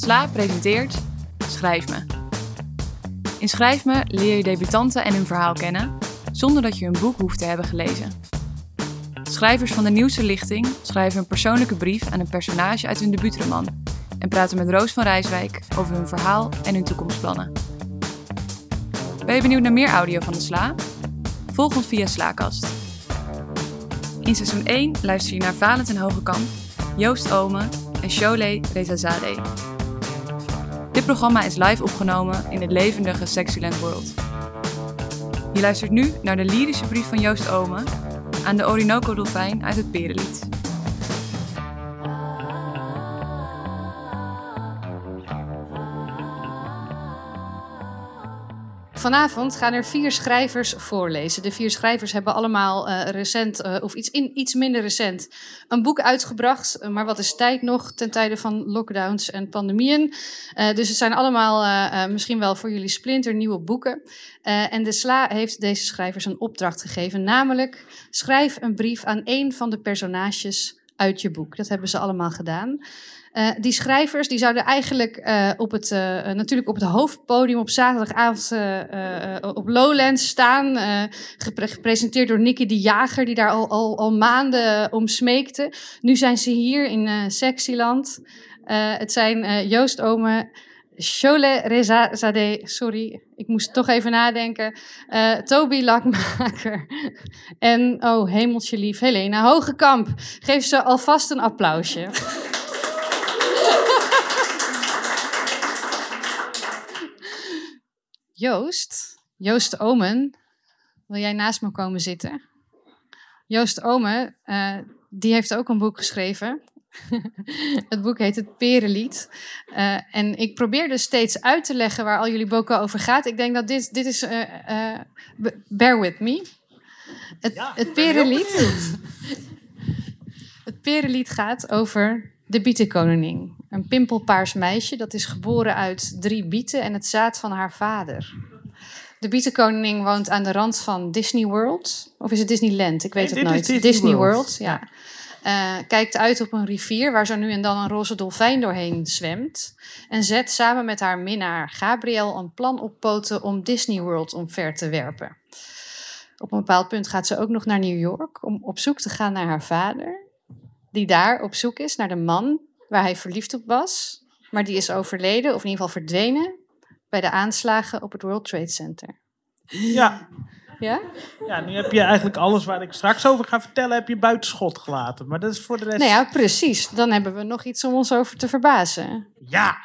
Sla presenteert Schrijf me. In Schrijf me leer je debutanten en hun verhaal kennen, zonder dat je hun boek hoeft te hebben gelezen. Schrijvers van de nieuwste lichting schrijven een persoonlijke brief aan een personage uit hun debuutroman en praten met Roos van Rijswijk over hun verhaal en hun toekomstplannen. Ben je benieuwd naar meer audio van de Sla? Volg ons via Slaakast. In seizoen 1 luister je naar Valent en Hogekamp, Joost Omen en Sholeh Rezazadeh. Programma is live opgenomen in het levendige Sexyland World. Je luistert nu naar de lyrische brief van Joost Omen aan de Orinoco-dolfijn uit het Perenlied. Vanavond gaan er vier schrijvers voorlezen. De vier schrijvers hebben allemaal uh, recent, uh, of iets, in, iets minder recent, een boek uitgebracht. Uh, maar wat is tijd nog ten tijde van lockdowns en pandemieën? dus het zijn allemaal misschien wel voor jullie splinter nieuwe boeken. en de SLA heeft deze schrijvers een opdracht gegeven, namelijk schrijf een brief aan één van de personages uit je boek. Dat hebben ze allemaal gedaan. Uh, die schrijvers die zouden eigenlijk uh, op het, uh, natuurlijk op het hoofdpodium op zaterdagavond op Lowlands staan. Gepre gepresenteerd door Nicky de Jager, die daar al, al, al maanden om smeekte. Nu zijn ze hier in Sexyland. het zijn Joost Ome, Cholet Rezazadeh, sorry, ik moest toch even nadenken. Toby Lakmaker en, oh hemeltje lief, Helena Hogekamp. Geef ze alvast een applausje. Joost, Joost Omen, wil jij naast me komen zitten? Joost Omen, uh, die heeft ook een boek geschreven. het boek heet Het Perenlied. Uh, en ik probeer dus steeds uit te leggen waar al jullie boeken over gaat. Ik denk dat dit, dit is... Uh, bear with me. Het, ja, het Perenlied... het Perenlied gaat over de bietenkoningin. Een pimpelpaars meisje dat is geboren uit drie bieten en het zaad van haar vader. De bietenkoningin woont aan de rand van Disney World. Of is het Disneyland? Ik weet het nooit. Disney, Disney, World, World ja. Uh, kijkt uit op een rivier waar zo nu en dan een roze dolfijn doorheen zwemt. En zet samen met haar minnaar Gabriel een plan op poten om Disney World omver te werpen. Op een bepaald punt gaat ze ook nog naar New York om op zoek te gaan naar haar vader. Die daar op zoek is naar de man waar hij verliefd op was, maar die is overleden, of in ieder geval verdwenen, bij de aanslagen op het World Trade Center. Ja. Ja? Ja, nu heb je eigenlijk alles waar ik straks over ga vertellen, heb je buitenschot gelaten. Maar dat is voor de rest... Nou ja, precies. Dan hebben we nog iets om ons over te verbazen. Ja!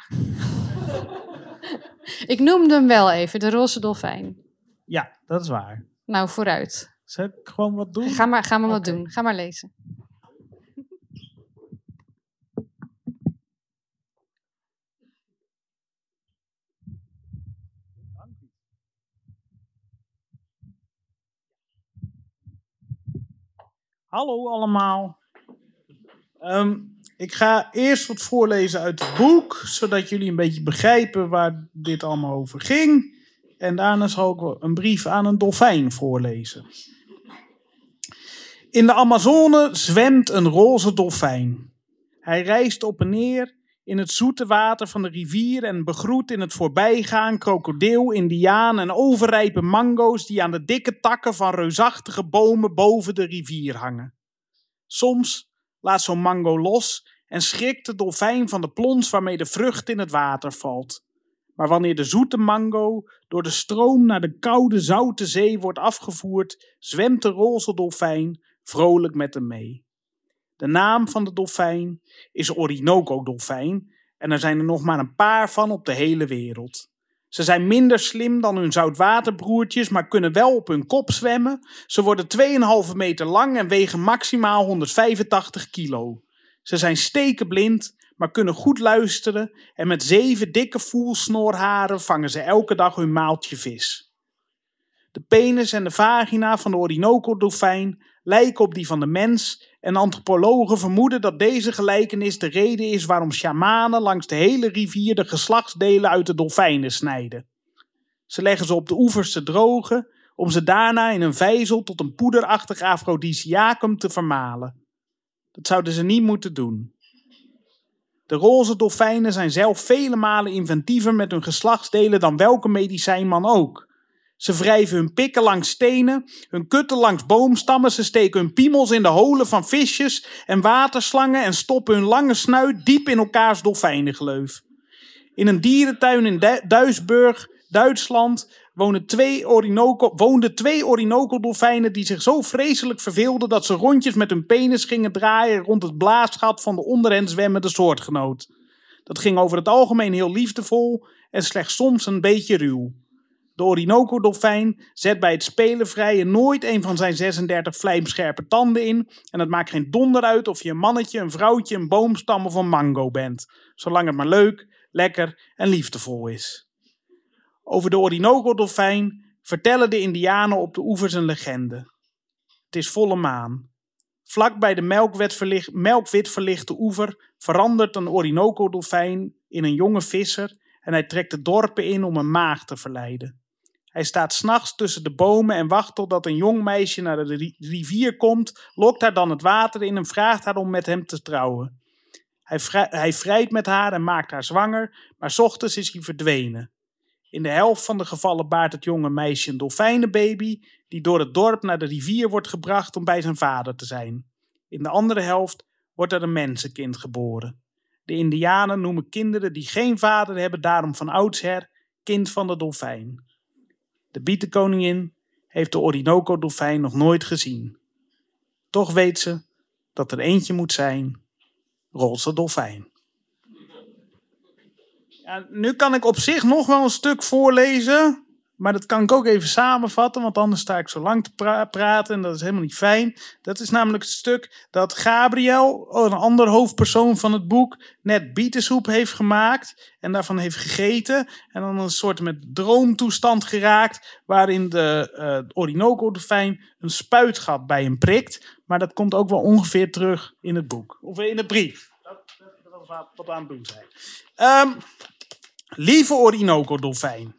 ik noemde hem wel even, de roze dolfijn. Ja, dat is waar. Nou, vooruit. Zal ik gewoon wat doen? Ga maar, ga maar okay. wat doen. Ga maar lezen. Hallo allemaal. Um, ik ga eerst wat voorlezen uit het boek, zodat jullie een beetje begrijpen waar dit allemaal over ging. En daarna zal ik een brief aan een dolfijn voorlezen. In de Amazone zwemt een roze dolfijn. Hij reist op en neer in het zoete water van de rivier en begroet in het voorbijgaan krokodil, indiaan en overrijpe mango's die aan de dikke takken van reusachtige bomen boven de rivier hangen. Soms laat zo'n mango los en schrikt de dolfijn van de plons waarmee de vrucht in het water valt. Maar wanneer de zoete mango door de stroom naar de koude zoute zee wordt afgevoerd, zwemt de roze dolfijn vrolijk met hem mee. De naam van de dolfijn is Orinoco-dolfijn en er zijn er nog maar een paar van op de hele wereld. Ze zijn minder slim dan hun zoutwaterbroertjes, maar kunnen wel op hun kop zwemmen. Ze worden 2,5 meter lang en wegen maximaal 185 kilo. Ze zijn stekenblind, maar kunnen goed luisteren en met zeven dikke voelsnoorharen vangen ze elke dag hun maaltje vis. De penis en de vagina van de Orinoco-dolfijn lijken op die van de mens en antropologen vermoeden dat deze gelijkenis de reden is waarom shamanen langs de hele rivier de geslachtsdelen uit de dolfijnen snijden. Ze leggen ze op de oevers te drogen, om ze daarna in een vijzel tot een poederachtig afrodisiacum te vermalen. Dat zouden ze niet moeten doen. De roze dolfijnen zijn zelf vele malen inventiever met hun geslachtsdelen dan welke medicijnman ook. Ze wrijven hun pikken langs stenen, hun kutten langs boomstammen, ze steken hun piemels in de holen van visjes en waterslangen en stoppen hun lange snuit diep in elkaars dolfijnengeleuf. In een dierentuin in Duisburg, Duitsland, woonden twee, Orinoco, twee die zich zo vreselijk verveelden dat ze rondjes met hun penis gingen draaien rond het blaasgat van de onder hen zwemmende soortgenoot. Dat ging over het algemeen heel liefdevol en slechts soms een beetje ruw. De Orinoco-dolfijn zet bij het spelen vrije nooit een van zijn 36 vlijmscherpe tanden in en het maakt geen donder uit of je een mannetje, een vrouwtje, een boomstam of een mango bent, zolang het maar leuk, lekker en liefdevol is. Over de Orinoco-dolfijn vertellen de Indianen op de oevers een legende. Het is volle maan. Vlak bij de melkwit verlichte oever verandert een Orinoco-dolfijn in een jonge visser en hij trekt de dorpen in om een maag te verleiden. Hij staat s'nachts tussen de bomen en wacht totdat een jong meisje naar de rivier komt, lokt haar dan het water in en vraagt haar om met hem te trouwen. Hij, hij vrijt met haar en maakt haar zwanger, maar s ochtends is hij verdwenen. In de helft van de gevallen baart het jonge meisje een dolfijnenbaby, die door het dorp naar de rivier wordt gebracht om bij zijn vader te zijn. In de andere helft wordt er een mensenkind geboren. De Indianen noemen kinderen die geen vader hebben daarom van oudsher kind van de dolfijn. De bietenkoningin heeft de Orinoco-dolfijn nog nooit gezien. Toch weet ze dat er eentje moet zijn, roze dolfijn. Ja, nu kan ik op zich nog wel een stuk voorlezen. Maar dat kan ik ook even samenvatten, want anders sta ik zo lang te praten en dat is helemaal niet fijn. Dat is namelijk het stuk dat Gabriel, een ander hoofdpersoon van het boek, net bietensoep heeft gemaakt en daarvan heeft gegeten. En dan een soort met droomtoestand geraakt, waarin de uh, Orinoco-dolfijn een spuitgat bij hem prikt. Maar dat komt ook wel ongeveer terug in het boek, of in de brief. Dat, dat was wat aan het doen zijn. Um, Lieve Orinoco-dolfijn,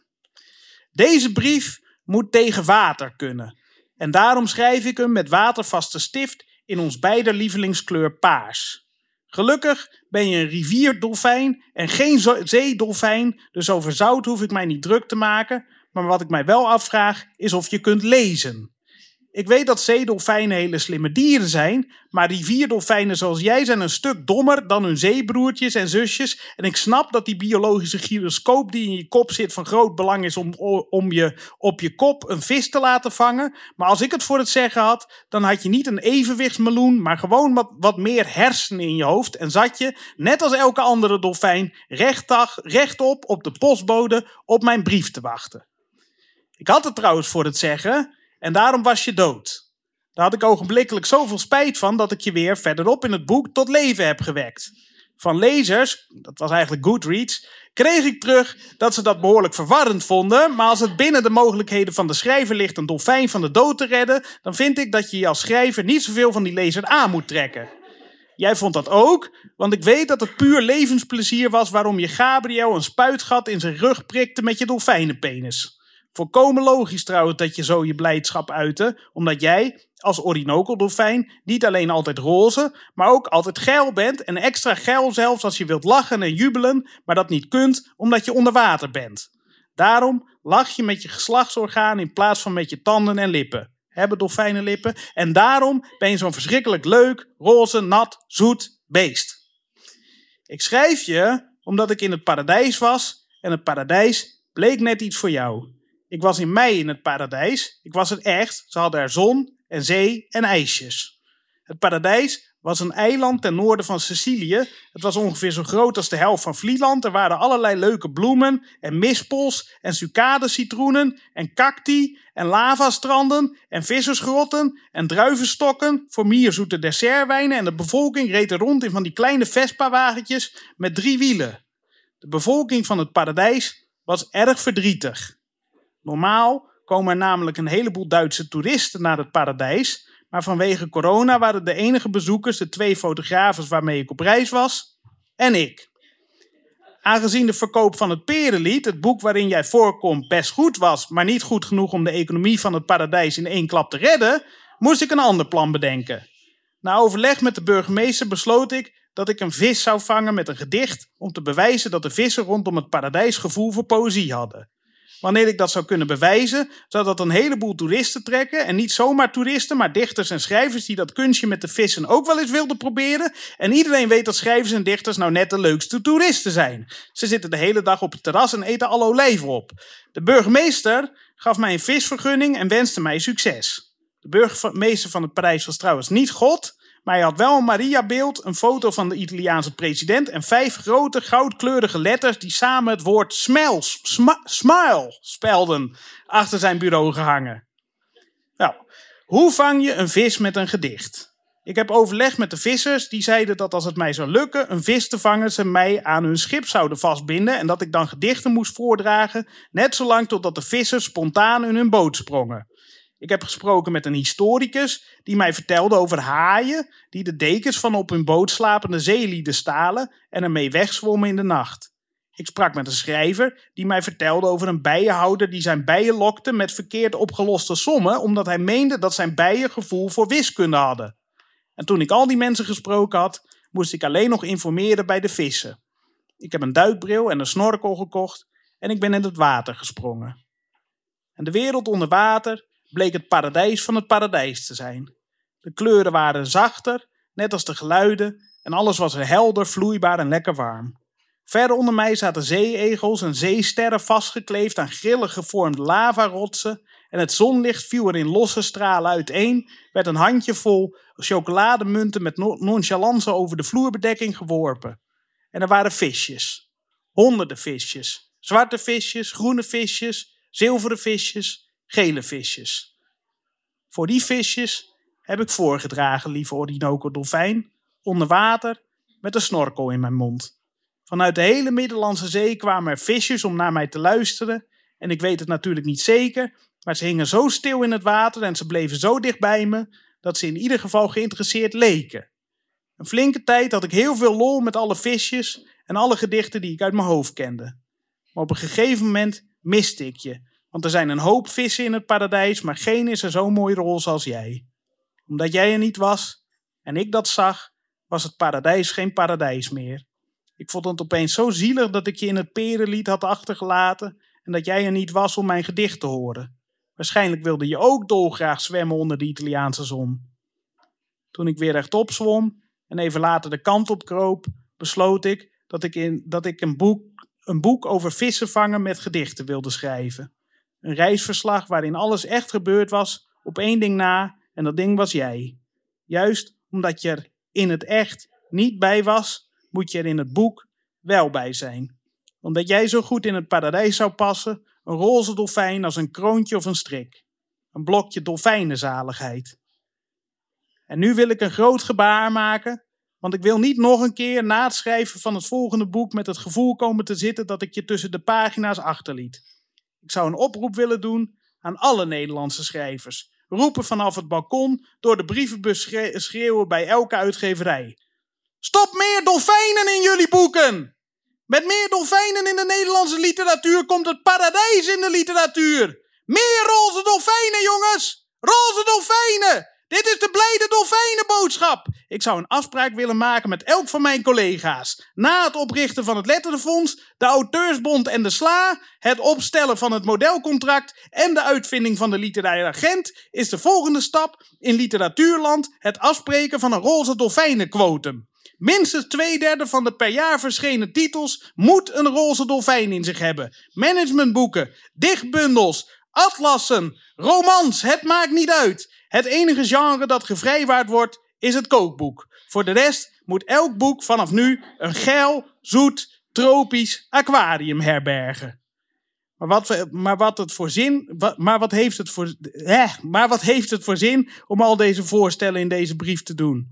deze brief moet tegen water kunnen. En daarom schrijf ik hem met watervaste stift in ons beider lievelingskleur paars. Gelukkig ben je een rivierdolfijn en geen zeedolfijn, dus over zout hoef ik mij niet druk te maken. Maar wat ik mij wel afvraag is of je kunt lezen. Ik weet dat zeedolfijnen hele slimme dieren zijn, maar rivierdolfijnen zoals jij zijn een stuk dommer dan hun zeebroertjes en zusjes. En ik snap dat die biologische gyroscoop die in je kop zit van groot belang is om, om je op je kop een vis te laten vangen. Maar als ik het voor het zeggen had, dan had je niet een evenwichtsmeloen, maar gewoon wat, wat meer hersenen in je hoofd. En zat je, net als elke andere dolfijn, rechtdag, rechtop op de postbode op mijn brief te wachten. Ik had het trouwens voor het zeggen. En daarom was je dood. Daar had ik ogenblikkelijk zoveel spijt van dat ik je weer verderop in het boek tot leven heb gewekt. Van lezers, dat was eigenlijk Goodreads, kreeg ik terug dat ze dat behoorlijk verwarrend vonden. Maar als het binnen de mogelijkheden van de schrijver ligt een dolfijn van de dood te redden, dan vind ik dat je je als schrijver niet zoveel van die lezer aan moet trekken. Jij vond dat ook, want ik weet dat het puur levensplezier was waarom je Gabriel een spuitgat in zijn rug prikte met je dolfijnenpenis. Volkomen logisch trouwens dat je zo je blijdschap uitte, omdat jij als Orinoco-dolfijn niet alleen altijd roze, maar ook altijd geil bent en extra geil zelfs als je wilt lachen en jubelen, maar dat niet kunt omdat je onder water bent. Daarom lach je met je geslachtsorgaan in plaats van met je tanden en lippen. Hebben dolfijnen lippen? En daarom ben je zo'n verschrikkelijk leuk, roze, nat, zoet beest. Ik schrijf je omdat ik in het paradijs was en het paradijs bleek net iets voor jou. Ik was in mei in het paradijs. Ik was het echt. Ze hadden er zon en zee en ijsjes. Het paradijs was een eiland ten noorden van Sicilië. Het was ongeveer zo groot als de helft van Vlieland. Er waren allerlei leuke bloemen en mispels en citroenen en cacti en lavastranden en vissersgrotten en druivenstokken voor mierzoete dessertwijnen. En de bevolking reed er rond in van die kleine Vespa-wagentjes met drie wielen. De bevolking van het paradijs was erg verdrietig. Normaal komen er namelijk een heleboel Duitse toeristen naar het paradijs. Maar vanwege corona waren de enige bezoekers de twee fotografen waarmee ik op reis was en ik. Aangezien de verkoop van het Perenlied, het boek waarin jij voorkomt, best goed was, maar niet goed genoeg om de economie van het paradijs in één klap te redden, moest ik een ander plan bedenken. Na overleg met de burgemeester besloot ik dat ik een vis zou vangen met een gedicht om te bewijzen dat de vissen rondom het paradijs gevoel voor poëzie hadden. Wanneer ik dat zou kunnen bewijzen, zou dat een heleboel toeristen trekken. En niet zomaar toeristen, maar dichters en schrijvers die dat kunstje met de vissen ook wel eens wilden proberen. En iedereen weet dat schrijvers en dichters nou net de leukste toeristen zijn. Ze zitten de hele dag op het terras en eten alle olijven op. De burgemeester gaf mij een visvergunning en wenste mij succes. De burgemeester van het Parijs was trouwens niet God, maar hij had wel een Maria-beeld, een foto van de Italiaanse president en vijf grote goudkleurige letters die samen het woord smile, smile spelden achter zijn bureau gehangen. Nou, hoe vang je een vis met een gedicht? Ik heb overlegd met de vissers, die zeiden dat als het mij zou lukken een vis te vangen, ze mij aan hun schip zouden vastbinden en dat ik dan gedichten moest voordragen, net zolang totdat de vissers spontaan in hun boot sprongen. Ik heb gesproken met een historicus die mij vertelde over haaien die de dekens van op hun boot slapende zeelieden stalen en ermee wegzwommen in de nacht. Ik sprak met een schrijver die mij vertelde over een bijenhouder die zijn bijen lokte met verkeerd opgeloste sommen omdat hij meende dat zijn bijen gevoel voor wiskunde hadden. En toen ik al die mensen gesproken had, moest ik alleen nog informeren bij de vissen. Ik heb een duikbril en een snorkel gekocht en ik ben in het water gesprongen. En de wereld onder water bleek het paradijs van het paradijs te zijn. De kleuren waren zachter, net als de geluiden, en alles was er helder, vloeibaar en lekker warm. Verder onder mij zaten zeeegels en zeesterren vastgekleefd aan grillig gevormde lavarotsen en het zonlicht viel er in losse stralen uiteen, werd een handjevol chocolademunten met nonchalance over de vloerbedekking geworpen. En er waren visjes. Honderden visjes. Zwarte visjes, groene visjes, zilveren visjes, gele visjes. Voor die visjes heb ik voorgedragen, lieve Orinoco dolfijn, onder water met een snorkel in mijn mond. Vanuit de hele Middellandse Zee kwamen er visjes om naar mij te luisteren en ik weet het natuurlijk niet zeker, maar ze hingen zo stil in het water en ze bleven zo dicht bij me dat ze in ieder geval geïnteresseerd leken. Een flinke tijd had ik heel veel lol met alle visjes en alle gedichten die ik uit mijn hoofd kende. Maar op een gegeven moment miste ik je want er zijn een hoop vissen in het paradijs, maar geen is er zo mooi roze als jij. Omdat jij er niet was en ik dat zag, was het paradijs geen paradijs meer. Ik vond het opeens zo zielig dat ik je in het perenlied had achtergelaten en dat jij er niet was om mijn gedicht te horen. Waarschijnlijk wilde je ook dolgraag zwemmen onder de Italiaanse zon. Toen ik weer rechtop zwom en even later de kant op kroop, besloot ik dat ik, in, dat ik een, boek, een boek over vissen vangen met gedichten wilde schrijven. Een reisverslag waarin alles echt gebeurd was op één ding na en dat ding was jij. Juist omdat je er in het echt niet bij was, moet je er in het boek wel bij zijn. Omdat jij zo goed in het paradijs zou passen, een roze dolfijn als een kroontje of een strik. Een blokje dolfijnenzaligheid. En nu wil ik een groot gebaar maken, want ik wil niet nog een keer na het schrijven van het volgende boek met het gevoel komen te zitten dat ik je tussen de pagina's achterliet. Ik zou een oproep willen doen aan alle Nederlandse schrijvers. Roepen vanaf het balkon, door de brievenbus schreeuwen bij elke uitgeverij. Stop meer dolfijnen in jullie boeken! Met meer dolfijnen in de Nederlandse literatuur komt het paradijs in de literatuur. Meer roze dolfijnen, jongens! Roze dolfijnen! Dit is de blijde dolfijnenboodschap. Ik zou een afspraak willen maken met elk van mijn collega's. Na het oprichten van het Letterenfonds, de Auteursbond en de SLA, het opstellen van het modelcontract en de uitvinding van de literaire agent, is de volgende stap in literatuurland het afspreken van een roze dolfijnenquotum. Minstens twee derde van de per jaar verschenen titels moet een roze dolfijn in zich hebben. Managementboeken, dichtbundels, atlassen, romans, het maakt niet uit. Het enige genre dat gevrijwaard wordt is het kookboek. Voor de rest moet elk boek vanaf nu een geil, zoet, tropisch aquarium herbergen. Maar wat, maar wat, het voor zin, maar, wat heeft het voor, eh, maar wat heeft het voor zin om al deze voorstellen in deze brief te doen?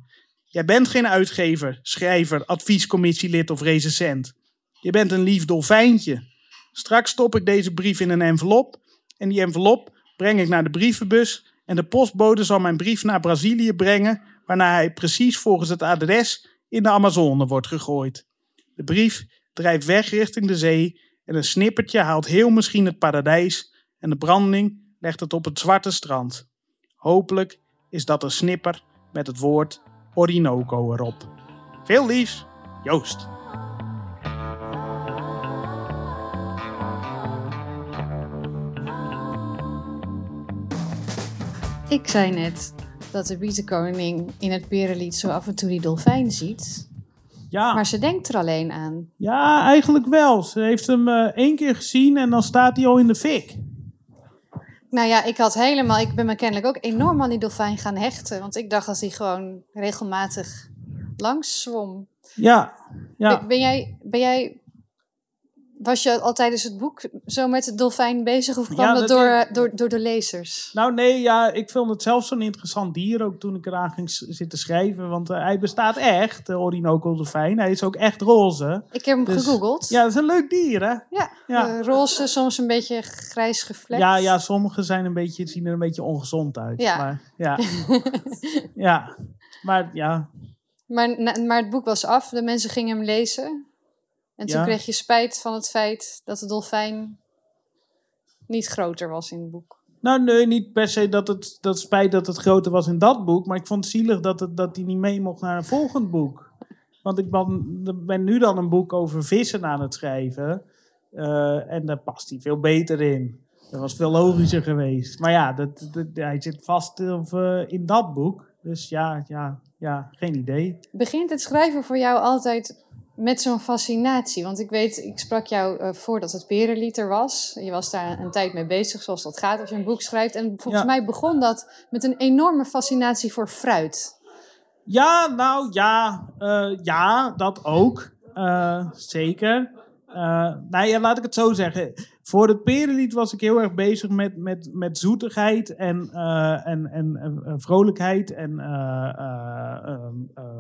Jij bent geen uitgever, schrijver, adviescommissielid of recensent. Je bent een lief dolfijntje. Straks stop ik deze brief in een envelop en die envelop breng ik naar de brievenbus en de postbode zal mijn brief naar Brazilië brengen, waarna hij precies volgens het adres in de Amazone wordt gegooid. De brief drijft weg richting de zee en een snippertje haalt heel misschien het paradijs en de branding legt het op het zwarte strand. Hopelijk is dat een snipper met het woord Orinoco erop. Veel liefs, Joost. Ik zei net dat de bietenkoning in het perenlied zo af en toe die dolfijn ziet. Ja, Maar ze denkt er alleen aan. ja, eigenlijk wel. Ze heeft hem eh, één keer gezien en dan staat hij al in de fik. Nou ja, ik had helemaal, ik ben me kennelijk ook enorm aan die dolfijn gaan hechten. Want ik dacht dat hij gewoon regelmatig langs zwom. Ja, ja. Ben, ben jij, ben jij, was je al tijdens het boek zo met de dolfijn bezig? Of kwam Ja, dat, dat door, eh, door, door de lezers? Nou nee, ja, ik vond het zelf zo'n interessant dier ook toen ik eraan ging zitten schrijven. Want eh, hij bestaat echt, de Orinoco dolfijn. Hij is ook echt roze. Ik heb hem Dus- gegoogeld. Ja, dat is een leuk dier hè? Ja, Ja. eh, roze, soms een beetje grijs gevlekt. Ja, ja, sommige zijn een beetje, zien er een beetje ongezond uit. Ja. Maar, ja. ja. Maar ja, Maar, maar het boek was af, de mensen gingen hem lezen. En toen Ja. kreeg je spijt van het feit dat de dolfijn niet groter was in het boek. Nou, nee, niet per se dat het dat spijt dat het groter was in dat boek. Maar ik vond het zielig dat, het, dat hij niet mee mocht naar een volgend boek. Want ik ben, ben nu dan een boek over vissen aan het schrijven. eh, en daar past hij veel beter in. Dat was veel logischer geweest. Maar ja, dat, dat, hij zit vast of, eh, in dat boek. Dus ja, ja, ja, geen idee. Begint het schrijven voor jou altijd met zo'n fascinatie? Want ik weet, ik sprak jou eh, voordat het Perenlied er was. Je was daar een tijd mee bezig, zoals dat gaat als je een boek schrijft. En volgens Ja. mij begon dat met een enorme fascinatie voor fruit. Ja, nou ja, eh, ja, dat ook. Eh, zeker. Nou ja, laat ik het zo zeggen. Voor het perenlied was ik heel erg bezig met, met, met zoetigheid en, eh, en, en eh, vrolijkheid en eh,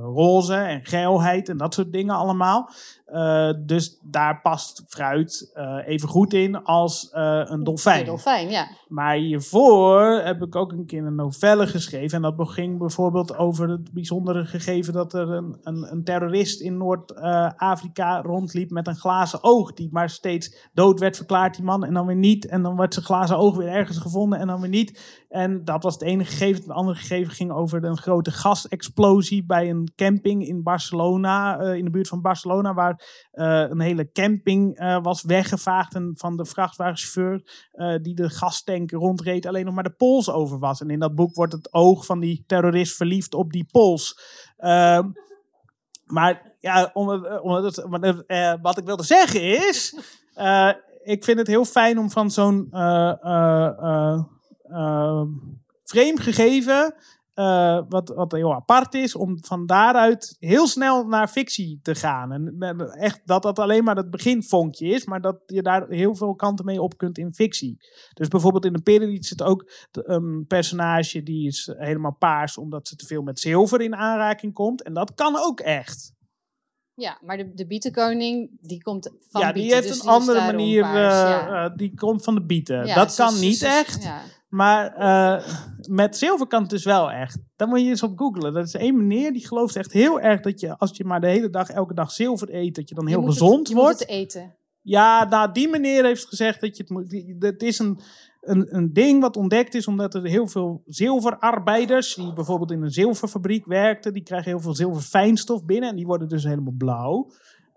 roze en geilheid en dat soort dingen allemaal. Dus daar past fruit even goed in als een dolfijn. De dolfijn, ja. Maar hiervoor heb ik ook een keer een novelle geschreven. En dat ging bijvoorbeeld over het bijzondere gegeven dat er een, een, een terrorist in Noord-Afrika rondliep met een glazen oog. Die maar steeds dood werd verklaard, die man, en dan weer niet. En dan werd zijn glazen oog weer ergens gevonden en dan weer niet. En dat was het ene gegeven. Het andere gegeven ging over een grote gasexplosie bij een camping in Barcelona, eh, in de buurt van Barcelona, waar eh, een hele camping eh, was weggevaagd en van de vrachtwagenchauffeur die de gastank rondreed alleen nog maar de pols over was. En in dat boek wordt het oog van die terrorist verliefd op die pols. Ehm, maar ja, om, om eh, wat ik wilde zeggen is, ik vind het heel fijn om van zo'n eh, eh, eh, vreemd gegeven, wat, wat heel apart is, om van daaruit heel snel naar fictie te gaan. En echt dat dat alleen maar het beginvonkje is, maar dat je daar heel veel kanten mee op kunt in fictie. Dus bijvoorbeeld in de Perenlied zit ook een personage die is helemaal paars omdat ze te veel met zilver in aanraking komt. En dat kan ook echt. Ja, maar de, de bietenkoning, die komt van ja, die bieten, heeft dus een die andere manier, paars, eh, ja. eh, die komt van de bieten. Ja, dat ze- kan ze- niet echt. ja. Maar eh, met zilver kan het dus wel echt. Dan moet je eens op googlen. Dat is één meneer die gelooft echt heel erg dat je, als je maar de hele dag, elke dag zilver eet, dat je dan Je heel moet het- gezond je moet wordt. het eten. Ja, nou, die meneer heeft gezegd dat je het moet. Het is een, een, een ding wat ontdekt is omdat er heel veel zilverarbeiders, die bijvoorbeeld in een zilverfabriek werkten, die krijgen heel veel zilverfijnstof binnen en die worden dus helemaal blauw.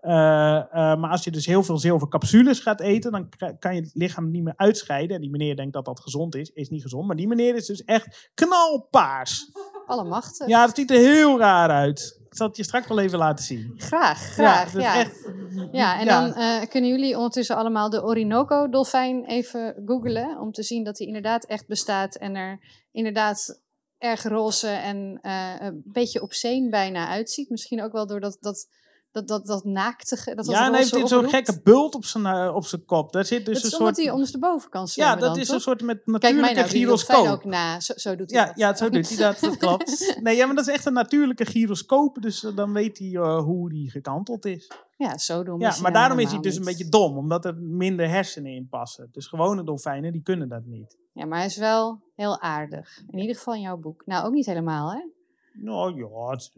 Eh, eh, maar als je dus heel veel zilvercapsules gaat eten, dan kan je het lichaam niet meer uitscheiden. En die meneer denkt dat dat gezond is. Is niet gezond. Maar die meneer is dus echt knalpaars. Allemachtig. Ja, dat ziet er heel raar uit. Ik zal het je straks wel even laten zien. Graag, graag. dat Ja, echt. Ja, en ja. dan eh, kunnen jullie ondertussen allemaal de Orinoco-dolfijn even googlen. Om te zien dat die inderdaad echt bestaat. En er inderdaad erg roze en een beetje obscene bijna uitziet. Misschien ook wel door dat, dat, dat, dat, naaktige. Dat Ja, en hij heeft dit zo'n gekke bult op zijn, eh, op zijn kop. Daar zit dus dat een is omdat soort. hij ondersteboven kan zwemmen Ja, dat dan, is toch? een soort met Kijk natuurlijke nou die dolfijn gyroscoop. ook na. Zo, zo doet hij Ja, dat. ja, zo doet hij dat. Dat klopt. Nee, ja, maar dat is echt een natuurlijke gyroscoop. Dus eh, dan weet hij eh, hoe die gekanteld is. Ja, zo doen we Ja, ze maar daarom is hij dus een beetje dom. Omdat er minder hersenen in passen. Dus gewone dolfijnen, die kunnen dat niet. Ja, maar hij is wel heel aardig. In ieder geval in jouw boek. Nou, ook niet helemaal, hè? Nou ja, het,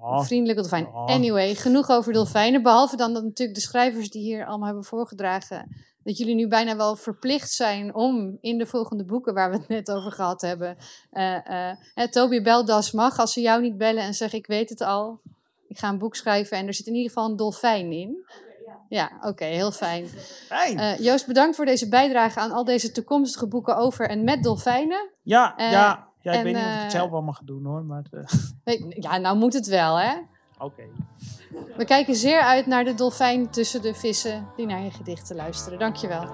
ja. Vriendelijke dolfijn. Ja. Anyway, genoeg over dolfijnen. Behalve dan dat natuurlijk de schrijvers die hier allemaal hebben voorgedragen. Dat jullie nu bijna wel verplicht zijn om in de volgende boeken waar we het net over gehad hebben. eh eh, hè, Toby Beldas mag als ze jou niet bellen en zeggen ik weet het al. Ik ga een boek schrijven en er zit in ieder geval een dolfijn in. Ja, oké, heel fijn. Fijn. Eh, Joost, bedankt voor deze bijdrage aan al deze toekomstige boeken over en met dolfijnen. ja, ja, ja, ik en, weet niet of ik eh, het zelf allemaal ga doen hoor. Maar eh, Nee, Ja, nou moet het wel, hè? oké. We kijken zeer uit naar de dolfijn tussen de vissen die naar je gedichten luisteren. Dankjewel.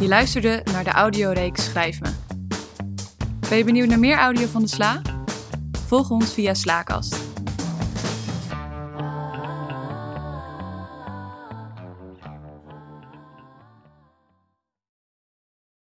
Je luisterde naar de audioreeks Schrijf Me. Ben je benieuwd naar meer audio van de Sla? Volg ons via Slaakast.